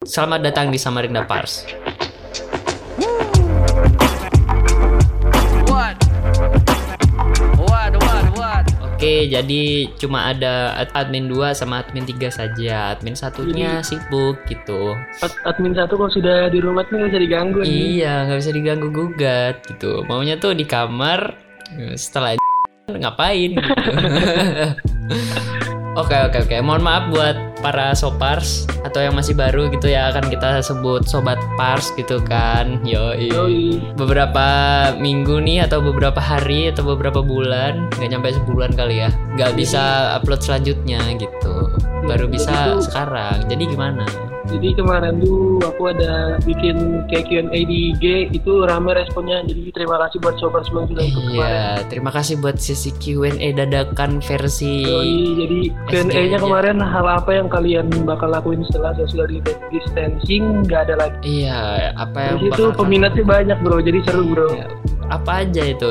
Selamat datang di Samarinda Pars. What? What? What? What? Oke, jadi cuma ada ad- admin 2 sama admin 3 saja. Admin satunya sibuk gitu. Ad- admin satu kalau sudah di rumah tuh nggak bisa diganggu. Iya, nggak bisa diganggu gugat gitu. Maunya tuh di kamar setelah ngapain gitu. Oke oke oke. Mohon maaf buat para sopars atau yang masih baru gitu ya akan kita sebut sobat pars gitu kan. Yo Yoi. beberapa minggu nih atau beberapa hari atau beberapa bulan nggak nyampe sebulan kali ya nggak bisa upload selanjutnya gitu. Baru jadi bisa sekarang. Jadi gimana Jadi kemarin tuh aku ada bikin kayak Q&A di IG itu rame responnya. Jadi terima kasih buat sobat semua sudah ikut kemarin. iya terima kasih buat sesi Q&A dadakan versi Yoi, jadi Q&A-nya aja. kemarin hal apa yang kalian bakal lakuin setelah social distancing nggak ada lagi. iya apa yang Terus itu peminatnya banyak bro, jadi seru bro. Iya. apa aja itu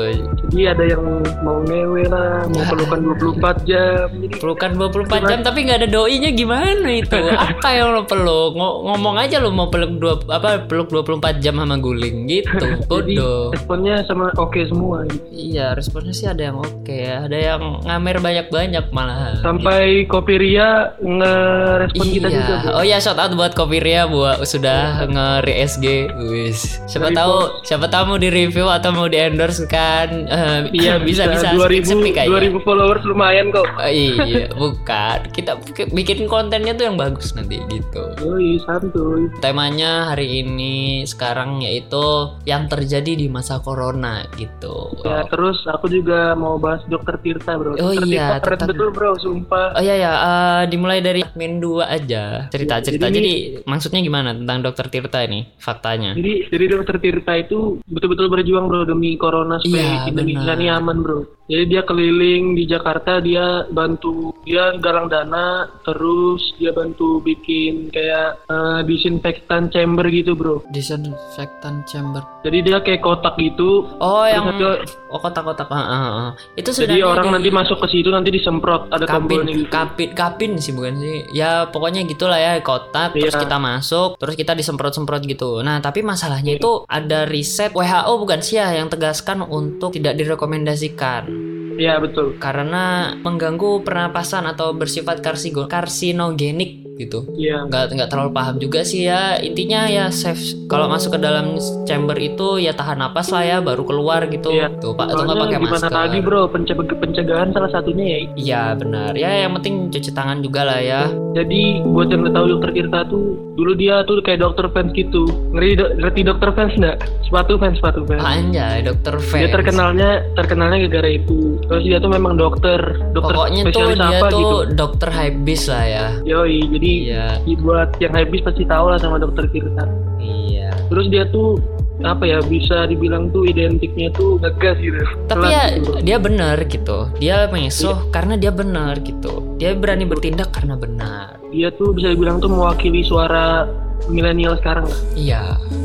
Jadi ada yang mau ngewe lah, mau pelukan 24 jam. Jadi pelukan 24 jam tapi nggak ada doinya gimana itu apa yang lo peluk Ngo- ngomong aja lo mau peluk dua apa peluk 24 jam sama guling gitu bodoh responnya sama oke semua. Iya, responnya sih ada yang oke ya. Ada yang ngamer banyak-banyak malahan. Sampai Kopiria ngerespon kita iya. juga bro. Oh ya, shout out buat Kopiria buat sudah nge-re-SG. Wis. Siapa Dari tahu siapa tahu mau di-review atau mau di-endorse kan. Eh, Iya bisa bisa 2000 speak aja. 2000 followers lumayan kok. Oh, iya, bukan. Kita bikin kontennya tuh yang bagus nanti gitu. Yoi, santuy. Temanya hari ini sekarang yaitu yang terjadi di masa corona gitu. Ya, terus aku juga mau bahas Dokter Tirta, Bro. Oh Dokter iya, Tirta keren betul, Bro, sumpah. Oh iya ya, eh, dimulai dari admin 2 aja. Cerita-cerita. Ya, Jadi, jadi maksudnya gimana tentang dokter Tirta ini? Faktanya. Jadi, jadi Dokter Tirta itu betul-betul berjuang, Bro, demi corona supaya Iya, Indonesia ini aman, Bro. Jadi dia keliling di Jakarta, dia bantu, dia galang dana, terus dia bantu bikin kayak eh, disinfektan chamber gitu, Bro. Disinfektan chamber. Jadi dia kayak kotak gitu. Oh, Terus yang ada- oh kotak-kotak. Ah, ah, ah. Itu Jadi orang dari nanti masuk ke situ nanti disemprot, ada kapin, tombolnya gitu. kapin, kapin sih bukan sih? Ya pokoknya gitulah ya kotak. Terus Iya. kita masuk, terus kita disemprot-semprot gitu. Nah tapi masalahnya itu ada riset WHO bukan sih ya yang tegaskan untuk tidak direkomendasikan. Iya, betul. karena mengganggu pernapasan atau bersifat karsigo- karsinogenik gitu. Iya. Nggak nggak terlalu paham juga sih ya. Intinya ya safe. Kalau masuk ke dalam chamber itu ya tahan napas lah ya, baru keluar gitu. Iya. Tuh pak, atau nggak pakai gimana masker. lagi bro Penceg- pencegahan salah satunya ya Iya benar. Ya yang penting cuci tangan juga lah ya. jadi buat yang nggak tahu dokter Tirta tuh dulu dia tuh kayak dokter fans gitu ngeri do- ngerti dokter fans nggak sepatu fans sepatu fans Anjay, dokter dia fans. terkenalnya terkenalnya gara-gara itu terus dia tuh memang dokter dokter Pokoknya tuh spesialis dia apa tuh gitu dokter habis lah ya. yoi jadi Iya. buat yang habis pasti tahu lah sama dokter Tirta Iya. terus dia tuh apa ya bisa dibilang tuh identiknya tuh ngegas gitu Tapi Kelas ya gitu, dia benar gitu. Dia menyusuh Iya. karena dia benar gitu. Dia berani bertindak karena benar. dia tuh bisa dibilang tuh mewakili suara milenial sekarang lah Iya.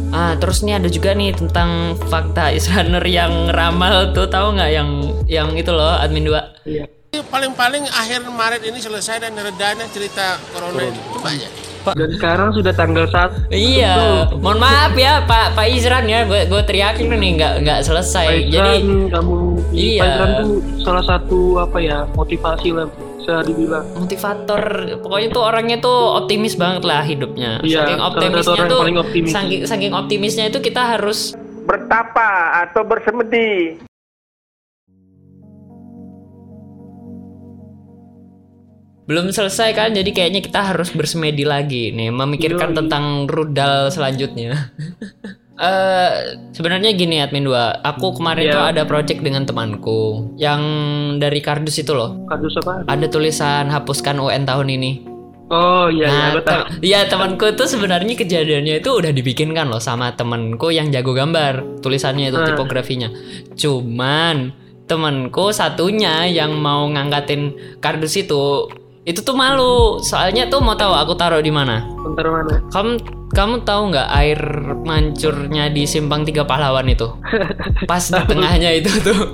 Ah, terus nih ada juga nih tentang fakta Israner yang ramal tuh tahu nggak yang yang itu loh admin 2. iya paling-paling akhir Maret ini selesai dan redanya cerita corona ini. Coba aja. dan sekarang sudah tanggal 1 Iya, mohon maaf ya Pak Pak Izran ya, gue gue teriakin nih nggak nggak selesai. Pak Jadi Izran, kamu Iya. Pak Izran tuh salah satu apa ya motivasi lah bisa dibilang. motivator pokoknya tuh orangnya tuh optimis banget lah hidupnya. Iya, saking satu optimisnya tuh paling optimis. saking saking optimisnya itu kita harus bertapa atau bersemedi. Belum selesai kan jadi kayaknya kita harus bersemedi lagi nih memikirkan Yoi. tentang rudal selanjutnya Eh sebenarnya gini admin 2 aku kemarin Iya. tuh ada project dengan temanku yang dari kardus itu loh Kasus apa? ada tulisan hapuskan UN tahun ini Oh iya, iya, Nah, aku tahu. iya temanku tuh sebenarnya kejadiannya itu udah dibikinkan loh sama temanku yang jago gambar tulisannya itu Hmm. tipografinya. Cuman temanku satunya yang mau ngangkatin kardus itu itu tuh malu soalnya tuh mau tahu aku taruh di mana? Bentar mana? Kamu kamu tahu nggak air mancurnya di simpang tiga pahlawan itu? Pas di tengahnya itu tuh.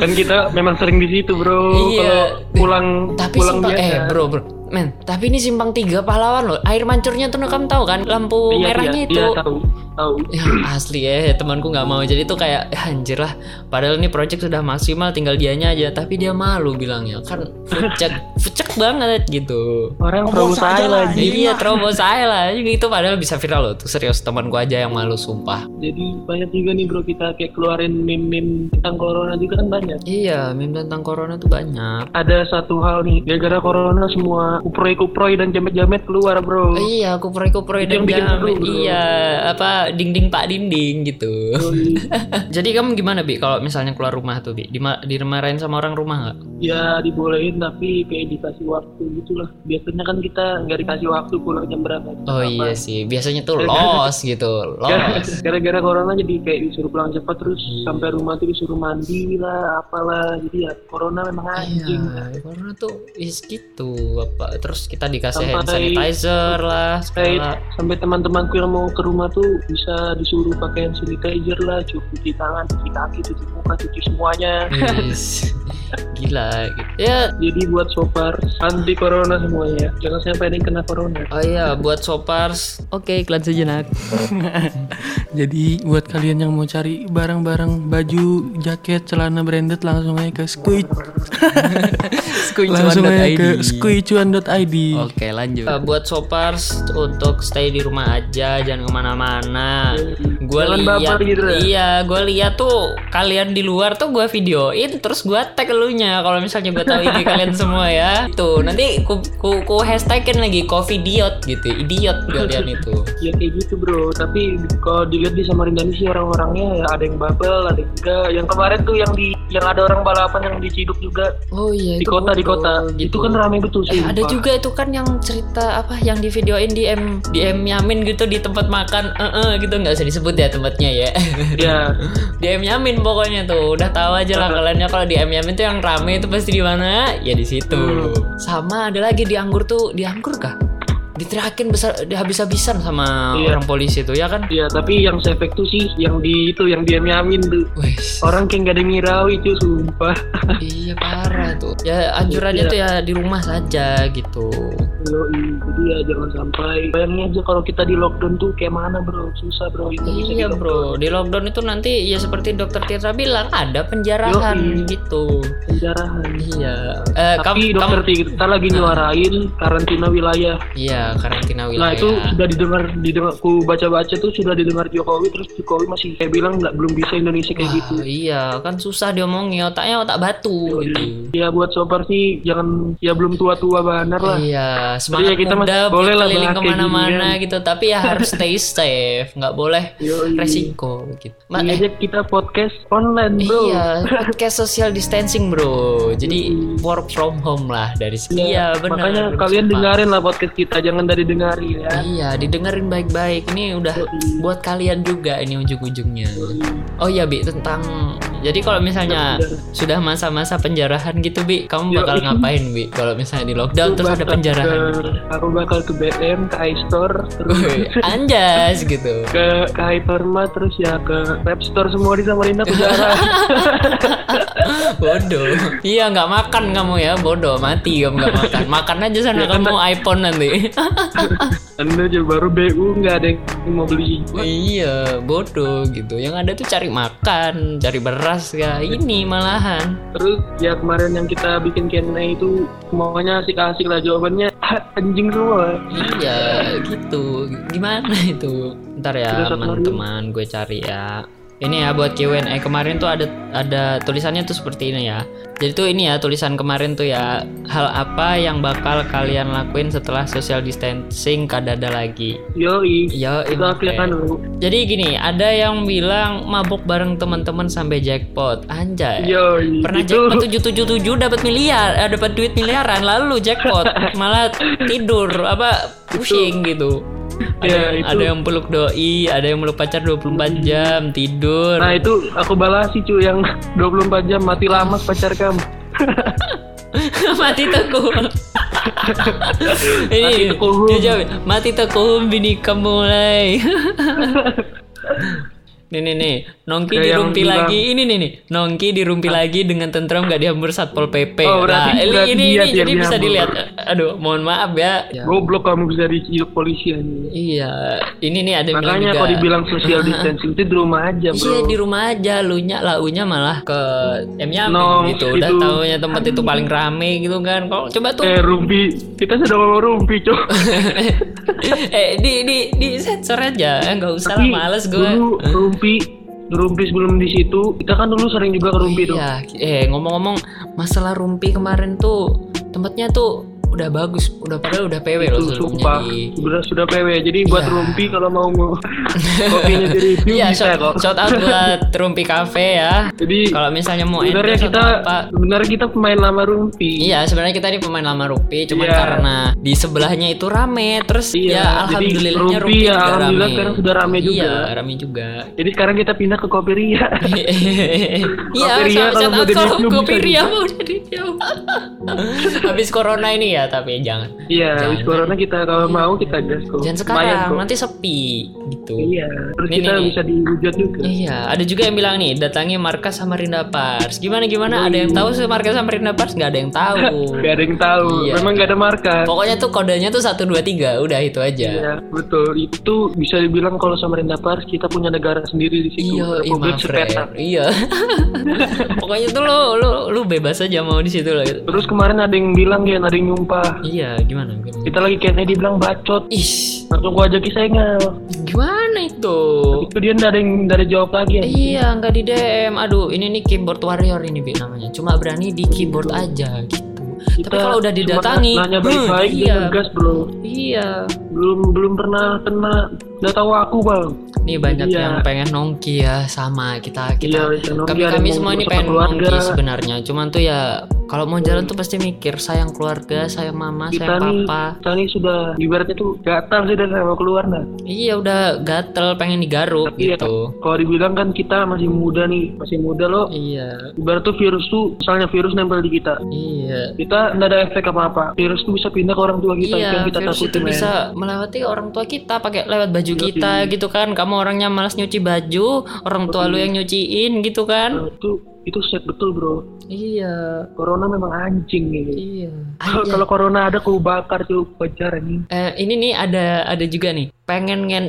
Kan kita memang sering di situ, Bro. Iya. Kalau pulang Tapi pulang simpang biasa. eh bro bro Men, tapi ini simpang tiga pahlawan loh. Air mancurnya tuh kamu tahu kan? Lampu Iya, merahnya iya, itu. iya, tahu tahu. Ya asli ya temanku nggak mau. Jadi tuh kayak "Ya, anjir lah. Padahal ini project sudah maksimal tinggal dianya aja. Tapi dia malu bilangnya. Kan fucek fucek banget gitu. Orang terobos aja lah iya terobos saya lah itu padahal bisa viral loh tuh serius. Temanku aja yang malu sumpah. Jadi banyak juga nih bro kita kayak keluarin meme-meme tentang corona juga kan banyak. Iya meme tentang corona tuh banyak. Ada satu hal nih gara-gara corona semua kuproy-kuproy dan jamet-jamet keluar bro iya kuproy kuproy dan jamet bro. iya apa dinding pak dinding gitu jadi kamu gimana bi kalau misalnya keluar rumah tuh bi Dima- dimarahin sama orang rumah nggak ya dibolehin tapi kayak dikasih waktu gitulah biasanya kan kita nggak dikasih waktu pulang jam berapa Oh Apa. iya sih, biasanya tuh los gitu, los. gara-gara corona jadi kayak disuruh pulang cepat terus Iya. sampai rumah tuh disuruh mandi lah apalah jadi ya corona memang anjing Iya, corona tuh is gitu apa. Terus kita dikasih hand Sampai- sanitizer lah, sampai segala. sampai teman-temanku yang mau ke rumah tuh bisa disuruh pakai hand sanitizer lah cuci tangan cuci kaki cuci muka cuci semuanya Is, Gila gitu. Ya, jadi buat sopar anti corona semuanya jangan sampai ada yang kena corona oh iya buat sopars. Oke, iklan sejenak. Jadi buat kalian yang mau cari barang-barang baju, jaket, celana branded langsung aja ke Squid. langsung aja ke Oke lanjut. Eh, Buat sopars untuk stay di rumah aja Jangan ke mana-mana. Gue Jangan lihat gitu ya. Iya gue lihat tuh Kalian di luar tuh gue videoin Terus gue tag elunya Kalau misalnya gue tahu ini kalian semua ya. Tuh nanti ku, ku, ku hashtagin lagi Covidiot gitu Idiot kalian itu. Ya kayak gitu bro. Tapi kalau dilihat di Samarinda ini sih orang-orangnya ya ada yang babel ada yang enggak. Yang kemarin tuh yang di yang ada orang balapan yang diciduk juga. Oh iya di itu kota di kota. Itu kan rame betul Eh, sih ada juga itu kan yang cerita apa yang di videoin di M di M Yamin gitu di tempat makan. Eh gitu. Nggak usah disebut ya tempatnya ya. Ya di M Yamin pokoknya tuh. Udah tahu aja lah kaliannya kalau di M Yamin tuh yang rame itu pasti di mana? Ya di situ. Sama ada lagi di Anggur tuh. Di Anggur kah diteriakin besar habis-habisan sama Iya. orang polisi tuh ya kan? Ya tapi yang efek tuh sih yang di itu yang dia nyamin tuh. Wes, orang kayak gak ada ngirau itu sumpah. Iya parah tuh. Ya anjurannya Iya. tuh ya di rumah saja gitu Yoi. jadi ya jangan sampai bayangin aja kalau kita di lockdown tuh kayak mana bro susah bro itu bisa Iya di bro, di lockdown itu nanti ya seperti dokter Tirta bilang ada penjarahan Yoi. gitu. penjarahan Iya. Eh, tapi kamu, dokter kamu, kita lagi nyuarain karantina wilayah iya karantina wilayah. Nah itu sudah didengar, didengar, ku baca-baca tuh sudah didengar Jokowi, terus Jokowi masih kayak bilang nggak belum bisa Indonesia kayak gitu. Wah, iya kan susah diomongin otaknya otak batu gitu. Ya buat sopar sih jangan ya belum tua-tua banar lah. Iya, semangat Jadi ya kita muda boleh boleh lah keliling ke mana-mana gini gitu, tapi ya harus stay safe, nggak boleh Yoi. resiko gitu. Ma- eh, kita podcast online bro. Iya, podcast social distancing bro. Jadi work from home lah dari sini. Iya, benar. Makanya kalian Sumpah. dengerin lah podcast kita, jangan dari dengerin ya. Iya, didengerin baik-baik. Ini udah buat kalian juga ini ujung-ujungnya. Oh iya, Bi, tentang jadi kalau misalnya sudah masa-masa penjarahan gitu, Bi, kamu bakal Yoi. ngapain, Bi? Kalau misalnya di lockdown terus ada penjarahan. Aku bakal ke BM, ke iStore, terus Anjas gitu. ke ke Hypermart, terus ya ke Web Store semua di Samarinda penjara. Bodoh. Iya, nggak makan kamu ya, bodoh. Mati kamu nggak makan. Makan aja sana Ya kamu iPhone nanti. Anda aja baru BU nggak ada yang mau beli. iya, bodoh gitu. Yang ada tuh cari makan, cari beras ya. Ini malahan. Terus ya kemarin yang kita bikin Q&A itu semuanya asik-asik lah jawabannya anjing semua. Iya, gitu. Gimana itu? Ntar ya teman-teman gue cari ya. Ini ya buat Q&A kemarin tuh ada ada tulisannya tuh seperti ini ya. Jadi tuh ini ya tulisan kemarin tuh ya hal apa yang bakal kalian lakuin setelah social distancing kadada lagi. Yoi. Yo, kalian dulu. Jadi gini, ada yang bilang mabuk bareng teman-teman sampai jackpot. Anjay. Yoi. Pernah itu jackpot 777 dapat miliar, eh, dapat duit miliaran lalu jackpot malah tidur apa pusing gitu. Ada, Ya, yang- itu. ada yang peluk doi, ada yang meluk pacar 24 jam tidur. Nah itu aku balas sih cuy yang 24 jam mati lama pacar kamu. mati teguh. Ini Mati jawab, mati teguh bini kamu mulai. Nih nih nih, Nongki Kayak dirumpi bilang- lagi. Ini nih nih, Nongki dirumpi lagi dengan tentram gak dihambur satpol pp. Oh, berarti- nah, ini berarti ini, dia ini jadi bisa dilihat. Aduh, mohon maaf ya. Goblok kamu bisa diciduk polisi aja. Iya, ini nih ada Makanya juga. kalau dibilang social distancing itu di rumah aja, bro. Iya di rumah aja, lu nya launya malah ke M-nya Nong, gitu. Udah itu. taunya tempat itu paling rame gitu kan. Kalau coba tuh Eh, rumpi. Kita sudah ngomong rumpi, cok. eh di di di sensor aja, eh, nggak usah lah Tapi males gue. dulu rumpi, rumpi sebelum di situ, kita kan dulu sering juga ke rumpi tuh. Iya, eh ngomong-ngomong masalah rumpi kemarin tuh tempatnya tuh udah bagus, udah padahal udah PW loh sumpah di sudah sudah PW. Jadi buat Iya. rumpi kalau mau mau kopinya di review Iya, bisa shout, kok. shout out buat Rumpi Cafe ya. Jadi Kalau misalnya mau sebenarnya kita apa, sebenarnya kita pemain lama rumpi. Iya, sebenarnya kita ini pemain lama Rupi, cuman Iya. karena di sebelahnya itu rame, terus Iya, ya jadi alhamdulillahnya Rupi Rupi ya, juga alhamdulillah rame. sekarang sudah rame juga. Iya, rame juga. Jadi sekarang kita pindah ke Kopiria. Iya, Kopiria kalau mau di review Kopiria mau jadi review. Habis corona ini ya, tapi jangan. Iya, habis Jangan. corona kita kalau mau kita gas kok. Jangan sekarang, kok. nanti sepi gitu. Iya, terus Nih, kita nih, bisa dihujat juga. Iya, ada juga yang bilang nih, datangi markas Samarinda Pars. Gimana gimana? Ada yang tahu sih markas Samarinda Pars? Gak ada yang tahu. Gak ada yang tahu. Iya. Memang gak ada markas. Pokoknya tuh kodenya tuh 1 2 3, udah itu aja. Iya, betul. Itu bisa dibilang kalau Samarinda Pars kita punya negara sendiri di situ. Iya, iya, Republik Sepetak. Fred. Iya. Pokoknya tuh lu lu lu bebas aja mau di situ lah gitu. Terus kemarin ada yang bilang ya, ada yang nyumpah. Iya, gimana? gimana? Kita lagi Kennedy bilang bacot. Ih, Langsung gua ajak Isengel. gimana itu? Itu dia nggak ada yang nggak ada jawab lagi ya. Iya, nggak di DM. Aduh, ini nih keyboard warrior ini Bi namanya. Cuma berani di keyboard aja gitu. Tapi kalau udah didatangi, nanya hmm, baik-baik iya. dia ngegas bro. Iya. Belum belum pernah kena. Nggak tahu aku bang. Nih banyak Iya. yang pengen nongki ya sama kita kita Iya, kami kami semua ini sama pengen keluarga. nongki sebenarnya. Cuman tuh ya kalau mau jalan tuh pasti mikir sayang keluarga, sayang mama, Kita sayang nih, papa. kita nih sudah ibaratnya tuh gatal sih dan mau keluar nah. Iya udah gatel pengen digaruk Tapi ya, gitu. kalau dibilang kan kita masih muda nih, masih muda loh. Iya, Ibarat tuh virus tuh, misalnya virus nempel di kita. iya. Kita nggak ada efek apa-apa. Virus tuh bisa pindah ke orang tua kita. Iya, yang kita virus takutin, itu men. bisa melewati orang tua kita pakai lewat baju Iya, kita gitu kan. Kamu orangnya malas nyuci baju, orang tua lu yang nyuciin gitu kan. Nah, itu itu set betul bro. Iya, Corona memang anjing ini. iya. Kalau corona ada ku bakar tuh pacar ini. Eh, ini nih ada ada juga nih pengen ngen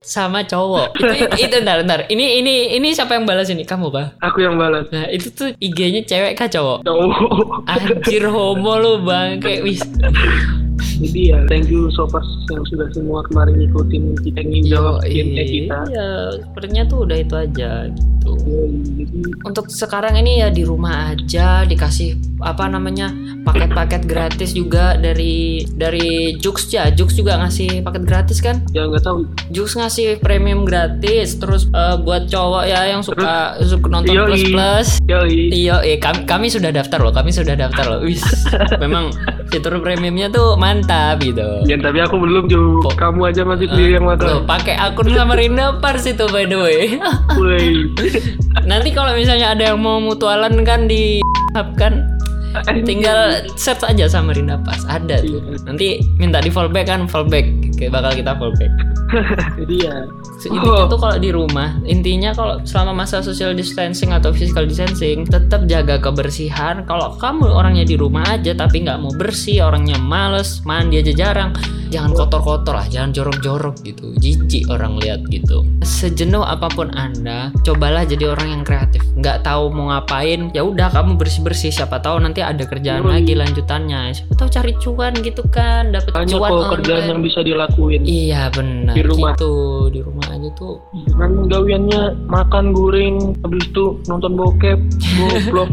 sama cowok itu, itu, bentar, bentar. ini ini ini siapa yang balas ini kamu bah Aku yang balas. nah itu tuh IG-nya cewek kah cowok Oh. anjir homo lu bang kayak wis Jadi ya, thank you so far yang sudah semua kemarin ngikutin kita ingin jawab Yo, game kita. iya sepertinya tuh udah itu aja gitu Jadi untuk sekarang ini ya di rumah aja dikasih apa namanya paket-paket gratis juga dari dari Jux ya Jux juga ngasih paket gratis kan ya nggak tahu. Jux ngasih premium gratis terus eh, buat cowok ya yang suka suka nonton Yoi. plus plus Yoi. iya eh, kami, kami sudah daftar loh kami sudah daftar loh wis memang fitur premiumnya tuh mantap gitu Ya tapi aku belum juga. Kok? Kamu aja masih beli yang Loh, mana? pakai akun Samarinda Pars itu by the way nanti kalau misalnya ada yang mau mutualan kan di kan tinggal search aja Samarinda Pars ada tuh. Nanti minta di fallback kan fallback. Kayak bakal kita fallback. Jadi ya. intinya Oh. tuh kalau di rumah intinya kalau selama masa social distancing atau physical distancing tetap jaga kebersihan. Kalau kamu orangnya di rumah aja tapi nggak mau bersih orangnya males mandi aja jarang jangan kotor-kotor lah jangan jorok-jorok gitu. Jijik orang lihat gitu. Sejenuh apa pun anda cobalah jadi orang yang kreatif. Nggak tahu mau ngapain ya udah kamu bersih-bersih siapa tahu nanti ada kerjaan Yoi. lagi lanjutannya siapa tahu cari cuan gitu kan dapat cuan kok kerjaan yang bisa dilakuin. Iya benar Di rumah. gitu di rumah aja tuh Kan gawiannya makan goreng, habis itu nonton bokep, goblok.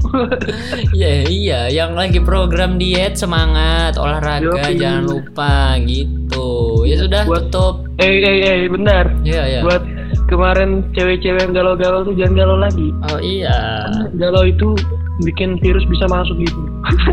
Iya iya yang lagi program diet semangat olahraga Yoi. jangan lupa gitu ya sudah Buat- tutup eh eh eh benar. ya ya Buat kemarin cewek-cewek yang galau-galau tuh jangan galau lagi. oh iya Galau itu bikin virus bisa masuk gitu.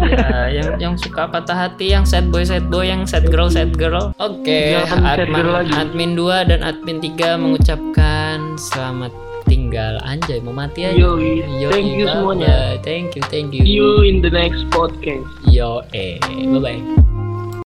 Iya, yang yang suka patah hati yang sad boy sad boy yang sad girl sad girl oke sad admin admin 2 dan admin 3 mengucapkan selamat tinggal anjay mau mati aja Yoi. Yoi, Thank you semuanya. thank you thank See you you in the next podcast. yo eh bye bye